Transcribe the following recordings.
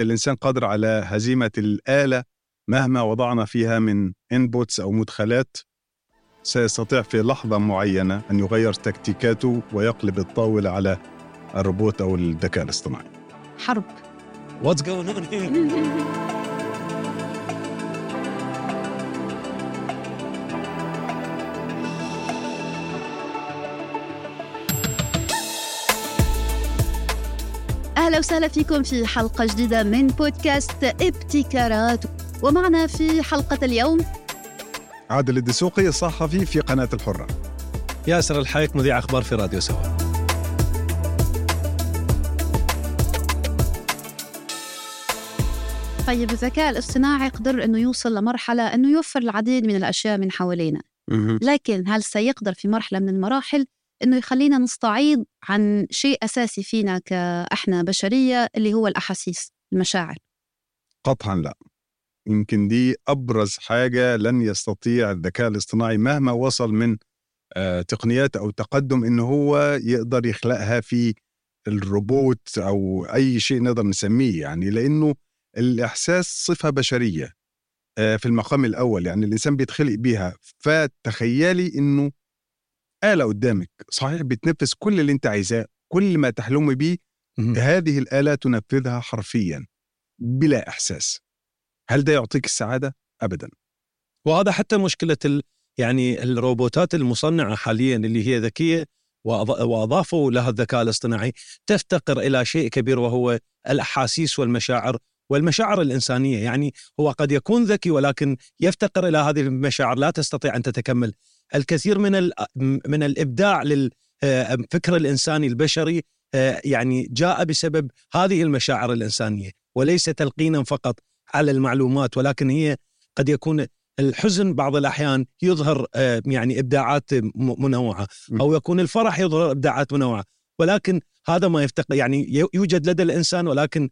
الإنسان قادر على هزيمة الآلة مهما وضعنا فيها من انبوتس أو مدخلات سيستطيع في لحظة معينة أن يغير تكتيكاته ويقلب الطاولة على الروبوت أو الذكاء الاصطناعي حرب What's going on here? أهلا وسهلا فيكم في حلقة جديدة من بودكاست إبتكارات. ومعنا في حلقة اليوم عادل الدسوقي صحفي في قناة الحرة. ياسر الحايك مذيع أخبار في راديو سوا. طيب الذكاء الاصطناعي قدر أنه يوصل لمرحلة أنه يوفر العديد من الأشياء من حوالينا. لكن هل سيقدر في مرحلة من المراحل؟ إنه يخلينا نستعيض عن شيء أساسي فينا كإحنا بشرية اللي هو الأحاسيس المشاعر. قطعا لا. يمكن دي أبرز حاجة لن يستطيع الذكاء الاصطناعي مهما وصل من آه، تقنيات أو تقدم إنه هو يقدر يخلقها في الروبوت أو أي شيء نقدر نسميه يعني لأنه الإحساس صفة بشرية آه، في المقام الأول يعني الإنسان بيتخلق بيها. فتخيلي إنه آلة قدامك صحيح بتنفذ كل اللي أنت عايزاه كل ما تحلمي بيه هذه الآلة تنفذها حرفيا بلا إحساس. هل ده يعطيك السعادة؟ أبدا. وهذا حتى مشكلة ال... يعني الروبوتات المصنعة حاليا اللي هي ذكية وأضافوا لها الذكاء الاصطناعي تفتقر إلى شيء كبير وهو الأحاسيس والمشاعر والمشاعر الإنسانية. يعني هو قد يكون ذكي ولكن يفتقر إلى هذه المشاعر لا تستطيع أن تتكمل. الكثير من من الإبداع للفكر الإنساني البشري آه، يعني جاء بسبب هذه المشاعر الإنسانية وليس تلقينا فقط على المعلومات ولكن هي قد يكون الحزن بعض الأحيان يظهر آه، يعني إبداعات منوعة أو يكون الفرح يظهر إبداعات منوعة. ولكن هذا ما يفتقر يعني يوجد لدى الإنسان ولكن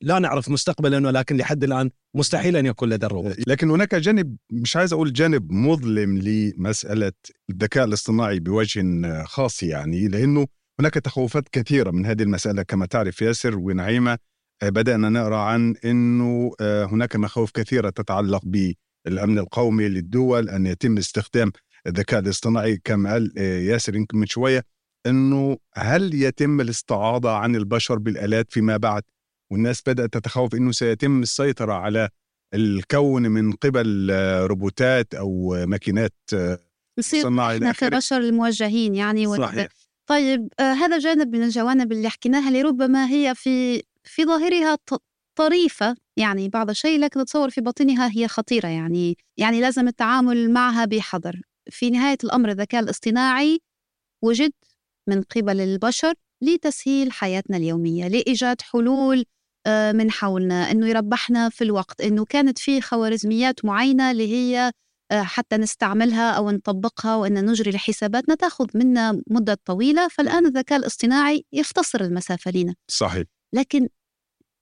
لا نعرف مستقبلا ولكن لحد الآن مستحيل أن يكون لدى الروبوت. لكن هناك جانب مش عايز أقول جانب مظلم لمسألة الذكاء الاصطناعي بوجه خاص يعني لأنه هناك تخوفات كثيرة من هذه المسألة. كما تعرف ياسر ونعيمة آه، بدأنا نقرا عن إنه آه، هناك مخاوف كثيرة تتعلق بالأمن القومي للدول أن يتم استخدام الذكاء الاصطناعي. كما قال آه، ياسر يمكن من شوية إنه هل يتم الاستعاضة عن البشر بالآلات فيما بعد؟ والناس بدأت تتخوف أنه سيتم السيطرة على الكون من قبل روبوتات أو ماكينات نصير إحنا كبشر الموجهين يعني صحيح. طيب آه هذا جانب من الجوانب اللي حكيناها اللي ربما هي في في ظاهرها طريفة يعني بعض الشيء لكن تصور في باطنها هي خطيرة يعني يعني لازم التعامل معها بحذر في نهاية الأمر الذكاء الاصطناعي وجد من قبل البشر لتسهيل حياتنا اليومية لإيجاد حلول آه، من حولنا إنه يربحنا في الوقت إنه كانت في خوارزميات معينة اللي هي آه، حتى نستعملها أو نطبقها وإن نجري لحساباتنا تاخذ منا مدة طويلة فالآن الذكاء الاصطناعي يختصر المسافة لنا صحيح. لكن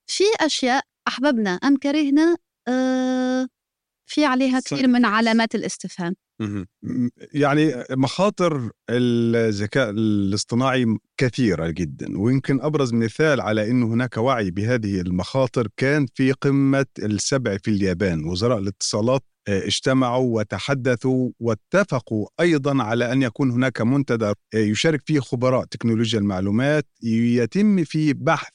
في أشياء أحببنا أم كرهنا آه، في عليها كثير من علامات الاستفهام. يعني مخاطر الذكاء الاصطناعي كثيرة جدا ويمكن أبرز مثال على أن هناك وعي بهذه المخاطر كان في قمة السبع في اليابان. وزراء الاتصالات آه، اجتمعوا وتحدثوا واتفقوا أيضا على أن يكون هناك منتدى آه، يشارك فيه خبراء تكنولوجيا المعلومات يتم فيه بحث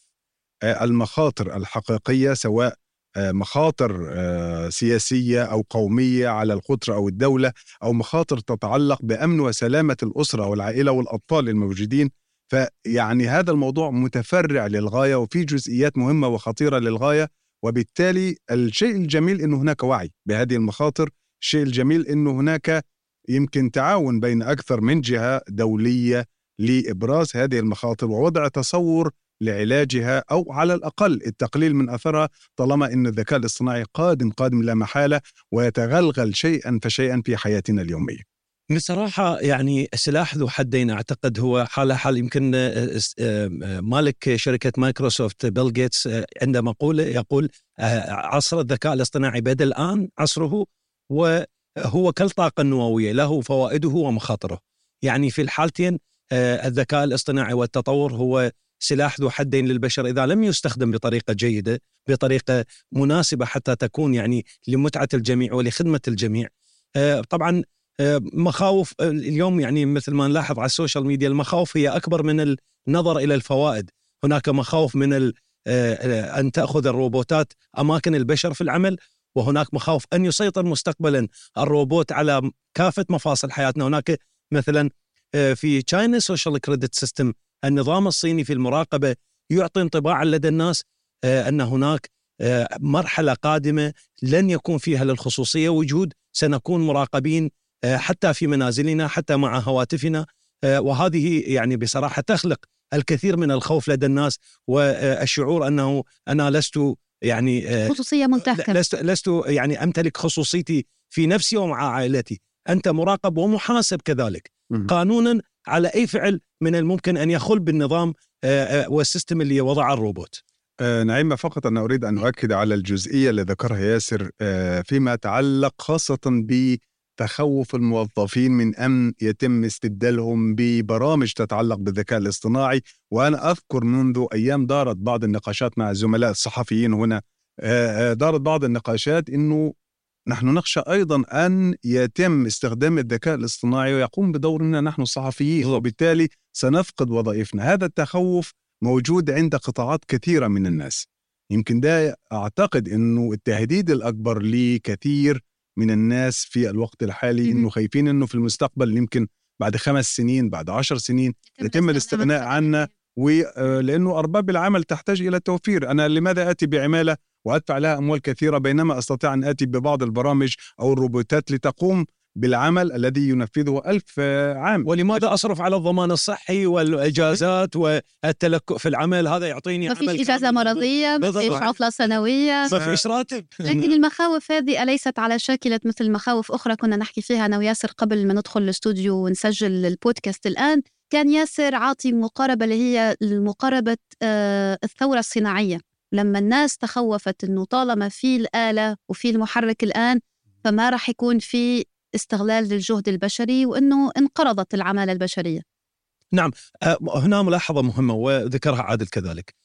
آه، المخاطر الحقيقية سواء مخاطر آه، سياسية أو قومية على القطر أو الدولة أو مخاطر تتعلق بأمن وسلامة الأسرة والعائلة والاطفال الموجودين. فيعني هذا الموضوع متفرع للغاية وفي جزئيات مهمة وخطيرة للغاية وبالتالي الشيء الجميل انه هناك وعي بهذه المخاطر الشيء الجميل انه هناك يمكن تعاون بين أكثر من جهة دولية لإبراز هذه المخاطر ووضع تصور لعلاجها أو على الأقل التقليل من أثرها طالما إن الذكاء الاصطناعي قادم قادم لا محالة ويتغلغل شيئا فشيئا في حياتنا اليومية. بصراحة يعني سلاح ذو حدين أعتقد هو حال حال يمكن آه، آه، مالك شركة مايكروسوفت بيل جيتس آه، عنده مقولة يقول عصر الذكاء الاصطناعي بدأ الآن عصره وهو كالطاقة النووية له فوائده ومخاطره يعني في الحالتين الذكاء الاصطناعي والتطور هو سلاح ذو حدين للبشر إذا لم يستخدم بطريقة جيدة بطريقة مناسبة حتى تكون يعني لمتعة الجميع ولخدمة الجميع. آه، طبعا آه، مخاوف آه، اليوم يعني مثل ما نلاحظ على ال social media المخاوف هي أكبر من النظر إلى الفوائد. هناك مخاوف من أن تأخذ الروبوتات أماكن البشر في العمل وهناك مخاوف أن يسيطر مستقبلا الروبوت على كافة مفاصل حياتنا. هناك مثلا في China social credit system النظام الصيني في المراقبة يعطي انطباعا لدى الناس أن هناك مرحلة قادمة لن يكون فيها للخصوصية وجود سنكون مراقبين آه، حتى في منازلنا حتى مع هواتفنا آه، وهذه يعني بصراحة تخلق الكثير من الخوف لدى الناس والشعور أنه أنا لست يعني آه، خصوصية منتهكة. لست لست يعني أمتلك خصوصيتي في نفسي ومع عائلتي. أنت مراقب ومحاسب كذلك. قانونا على أي فعل من الممكن أن يخل بالنظام والسيستم اللي وضع الروبوت. آه نعيمة فقط أنا أريد أن أؤكد على الجزئية اللي ذكرها ياسر آه فيما يتعلق خاصة بتخوف الموظفين من أن يتم استبدالهم ببرامج تتعلق بالذكاء الاصطناعي. وأنا أذكر منذ أيام دارت بعض النقاشات مع الزملاء الصحفيين هنا آه دارت بعض النقاشات أنه نحن نخشى أيضا أن يتم استخدام الذكاء الاصطناعي ويقوم بدورنا نحن الصحفيين وبالتالي سنفقد وظائفنا. هذا التخوف موجود عند قطاعات كثيرة من الناس. يمكن ده أعتقد إنه التهديد الأكبر لكثير من الناس في الوقت الحالي. إنه خايفين إنه في المستقبل يمكن بعد خمس سنين بعد عشر سنين يتم الاستغناء عنا ولأنه آه، أرباب العمل تحتاج إلى توفير. أنا لماذا آتي بعمالة وأدفع لها أموال كثيرة بينما أستطيع أن آتي ببعض البرامج أو الروبوتات لتقوم بالعمل الذي ينفذه ألف عام؟ ولماذا أصرف على الضمان الصحي والإجازات والتلكؤ في العمل؟ هذا يعطيني ما فيش إجازة مرضية ما فيش عطلة سنوية. ما فيش راتب. لكن المخاوف هذه أليست على شاكلة مثل مخاوف أخرى كنا نحكي فيها أنا وياسر قبل ما ندخل الاستوديو ونسجل البودكاست الآن. كان ياسر عاطي مقاربة اللي هي مقاربة آه، الثورة الصناعية لما الناس تخوفت إنه طالما في الآلة وفي المحرك الآن فما راح يكون في استغلال للجهد البشري وإنه انقرضت العمالة البشرية. نعم آه، هنا ملاحظة مهمة وذكرها عادل كذلك.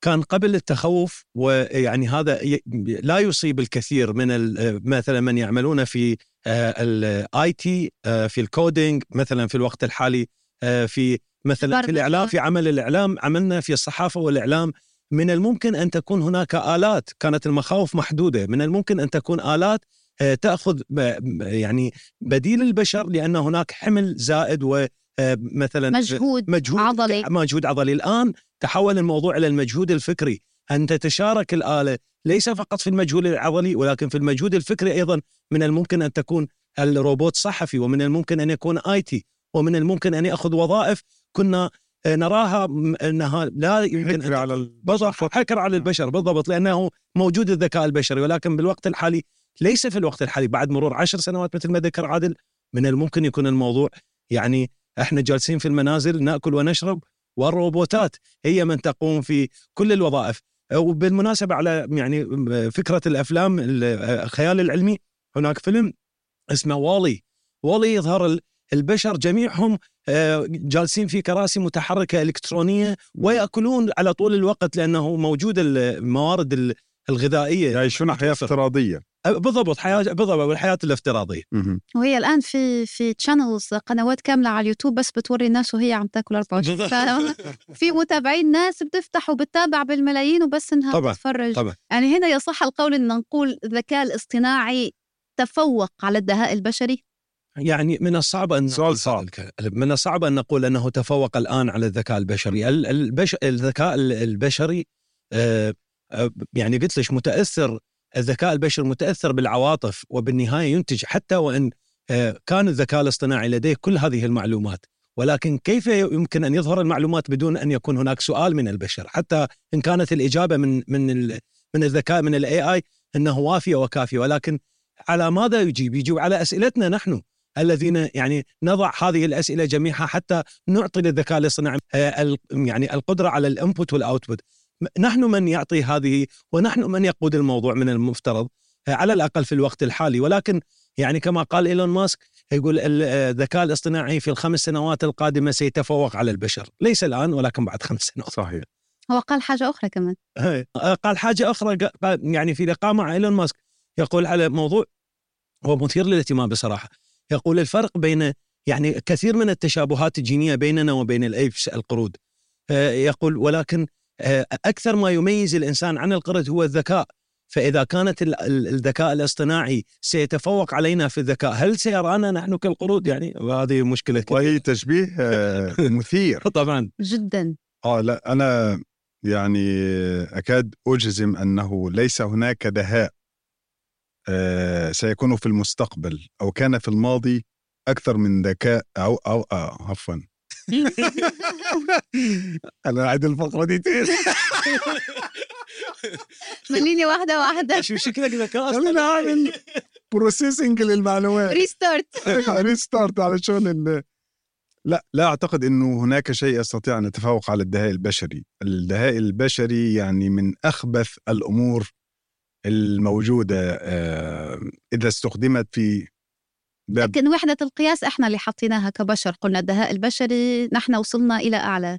كان قبل التخوف ويعني هذا لا يصيب الكثير من مثلا من يعملون في ال IT آه، في ال coding مثلا في الوقت الحالي آه، في مثلا في الإعلام في عمل الإعلام عملنا في الصحافة والإعلام. من الممكن أن تكون هناك آلات كانت المخاوف محدودة. من الممكن أن تكون آلات آه، تأخذ يعني بديل البشر لأن هناك حمل زائد و آه، مثلا مجهود, مجهود عضلي. مجهود عضلي. الآن تحول الموضوع إلى المجهود الفكري. أن تتشارك الآلة ليس فقط في المجهود العضلي ولكن في المجهود الفكري أيضا. من الممكن أن تكون الروبوت صحفي ومن الممكن أن يكون آي تي. ومن الممكن ان ياخذ وظائف كنا آه، نراها إنها لا يمكن حكر على البشر حكر على البشر بالضبط لأنه موجود الذكاء البشري ولكن بالوقت الحالي ليس في الوقت الحالي بعد مرور عشر سنوات مثل ما ذكر عادل من الممكن يكون الموضوع يعني إحنا جالسين في المنازل نأكل ونشرب والروبوتات هي من تقوم في كل الوظائف. وبالمناسبة على يعني فكرة الأفلام الخيال العلمي هناك فيلم اسمه WALL-E. WALL-E يظهر البشر جميعهم آه، جالسين في كراسي متحركة إلكترونية ويأكلون على طول الوقت لأنه موجود الموارد الغذائية. يعيشون حياة افتراضية. بالضبط حياة بالضبط الحياة الافتراضية. وهي الآن في في channels قنوات كاملة على اليوتيوب بس بتوري الناس وهي عم تاكل 24 في متابعين ناس بتفتح وبتتابع بالملايين وبس إنها طبعا تتفرج طبعا. يعني هنا يصح القول إن نقول الذكاء الاصطناعي تفوق على الذكاء البشري. يعني من الصعب أن سؤال صعب. من الصعب أن نقول أنه تفوق الآن على الذكاء البشري. البش... الذكاء البشري آه يعني قلت لك متأثر الذكاء البشري متأثر بالعواطف وبالنهاية ينتج حتى وإن آه، كان الذكاء الاصطناعي لديه كل هذه المعلومات. ولكن كيف يمكن أن يظهر المعلومات بدون أن يكون هناك سؤال من البشر؟ حتى إن كانت الإجابة من من من الذكاء من ال AI إنه وافية وكافية. ولكن على ماذا يجيب؟ يجيب على أسئلتنا نحن. الذين يعني نضع هذه الأسئلة جميعها حتى نعطي للذكاء الاصطناعي آه، يعني القدرة على ال input وال output. نحن من يعطي هذه ونحن من يقود الموضوع من المفترض على الأقل في الوقت الحالي. ولكن يعني كما قال إيلون ماسك يقول ال- الذكاء الاصطناعي في الخمس سنوات القادمة سيتفوق على البشر. ليس الآن ولكن بعد خمس سنوات. صحيح. هو قال حاجة أخرى كمان. هي. آه، قال حاجة أخرى يعني في لقاء مع إيلون ماسك يقول على موضوع هو مثير للاهتمام بصراحة. يقول الفرق بين يعني كثير من التشابهات الجينية بيننا وبين الايبس القرود. آه، يقول ولكن آه، أكثر ما يميز الإنسان عن القرد هو الذكاء. فإذا كانت ال- ال- الذكاء الاصطناعي سيتفوق علينا في الذكاء هل سيرانا نحن كالقرود؟ يعني وهذه مشكلة كبيرة. وهي تشبيه آه، مثير. طبعا. جدا. آه لا أنا يعني أكاد أجزم أنه ليس هناك دهاء آه، سيكون في المستقبل أو كان في الماضي أكثر من ذكاء أو أو آه عفوا. أنا اعيد الفقرة دي تاني مليني واحدة واحدة. شو شكلك ذكاء خلينا اعمل processing للمعلومات. restart restart على شغل ال- لا لا أعتقد إنه هناك شيء يستطيع أن يتفوق على الدهاء البشري، الدهاء البشري يعني من أخبث الأمور الموجودة آه، إذا استخدمت في باب لكن وحدة القياس إحنا اللي حطيناها كبشر قلنا الدهاء البشري نحن وصلنا إلى أعلى.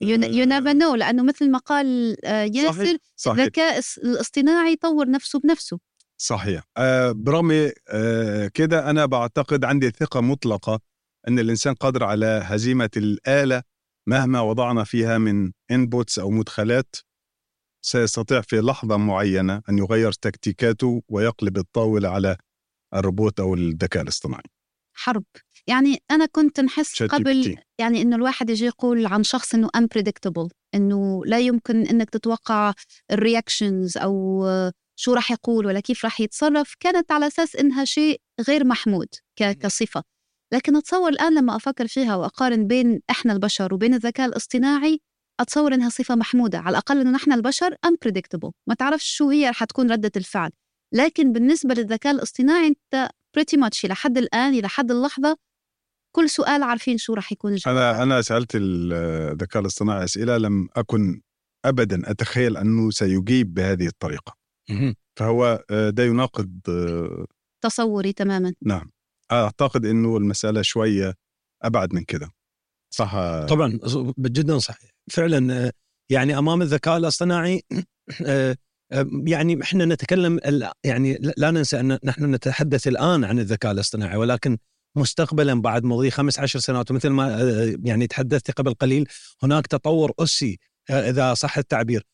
you never know لأنه مثل ما قال آه، ياسر الذكاء الاصطناعي يطور نفسه بنفسه. صحيح. آه، برغم آه، كده أنا بعتقد عندي ثقة مطلقة أن الإنسان قادر على هزيمة الآلة مهما وضعنا فيها من inputs أو مدخلات. سيستطيع في لحظة معينة أن يغير تكتيكاته ويقلب الطاولة على الروبوت أو الذكاء الاصطناعي. حرب. يعني أنا كنت نحس قبل تي. يعني إنه الواحد يجي يقول عن شخص إنه unpredictable إنه لا يمكن إنك تتوقع ال reactions أو شو راح يقول ولا كيف راح يتصرف كانت على أساس إنها شيء غير محمود كصفة. لكن أتصور الآن لما أفكر فيها وأقارن بين إحنا البشر وبين الذكاء الاصطناعي أتصور إنها صفة محمودة. على الأقل إنه نحن البشر unpredictable. ما تعرفش شو هي رح تكون ردة الفعل. لكن بالنسبة للذكاء الاصطناعي أنت pretty much إلى حد الآن إلى حد اللحظة كل سؤال عارفين شو رح يكون الجواب. أنا أنا سألت الذكاء الاصطناعي أسئلة لم أكن ابدا أتخيل أنه سيجيب بهذه الطريقة. فهو آه، ده يناقض آه، تصوري تماما. نعم. أعتقد إنه المسألة شوية أبعد من كده. صح. طبعا جدا صحيح. فعلا يعني أمام الذكاء الاصطناعي يعني إحنا نتكلم يعني لا- ننسى أن نحن نتحدث الآن عن الذكاء الاصطناعي ولكن مستقبلا بعد مضي خمس عشر سنوات ومثل ما يعني تحدثت قبل قليل هناك تطور أسي إذا صح التعبير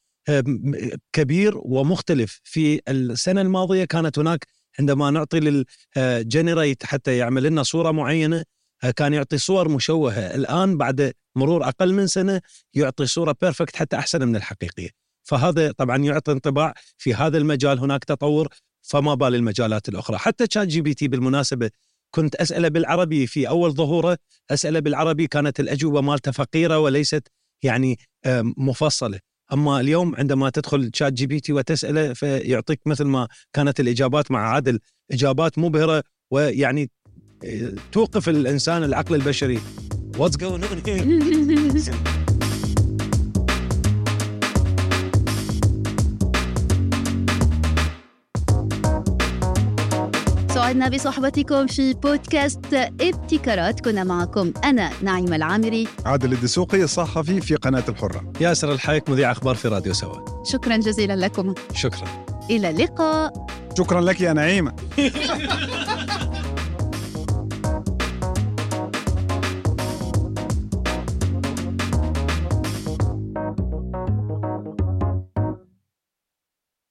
كبير ومختلف في السنة الماضية. كانت هناك عندما نعطي لل generate حتى يعمل لنا صورة معينة كان يعطي صور مشوهة. الآن بعد مرور أقل من سنة يعطي صورة perfect حتى أحسن من الحقيقية. فهذا طبعا يعطي انطباع في هذا المجال. هناك تطور فما بال المجالات الأخرى. حتى ChatGPT بالمناسبة كنت أسأله بالعربي في أول ظهوره. أسأله بالعربي كانت الأجوبة مالته فقيرة وليست يعني مفصلة. أما اليوم عندما تدخل ChatGPT وتسأله فيعطيك مثل ما كانت الإجابات مع عادل. إجابات مبهرة ويعني توقف الإنسان العقل البشري. what's going on سعدنا بصحبتكم في بودكاست ابتكارات. كنا معكم أنا نعيمة العامري. عادل الدسوقي الصحفي في قناة الحرة. ياسر الحايك مذيع أخبار في راديو سوا. شكرا جزيلا لكم. شكرا. إلى اللقاء. شكرا لك يا نعيمة.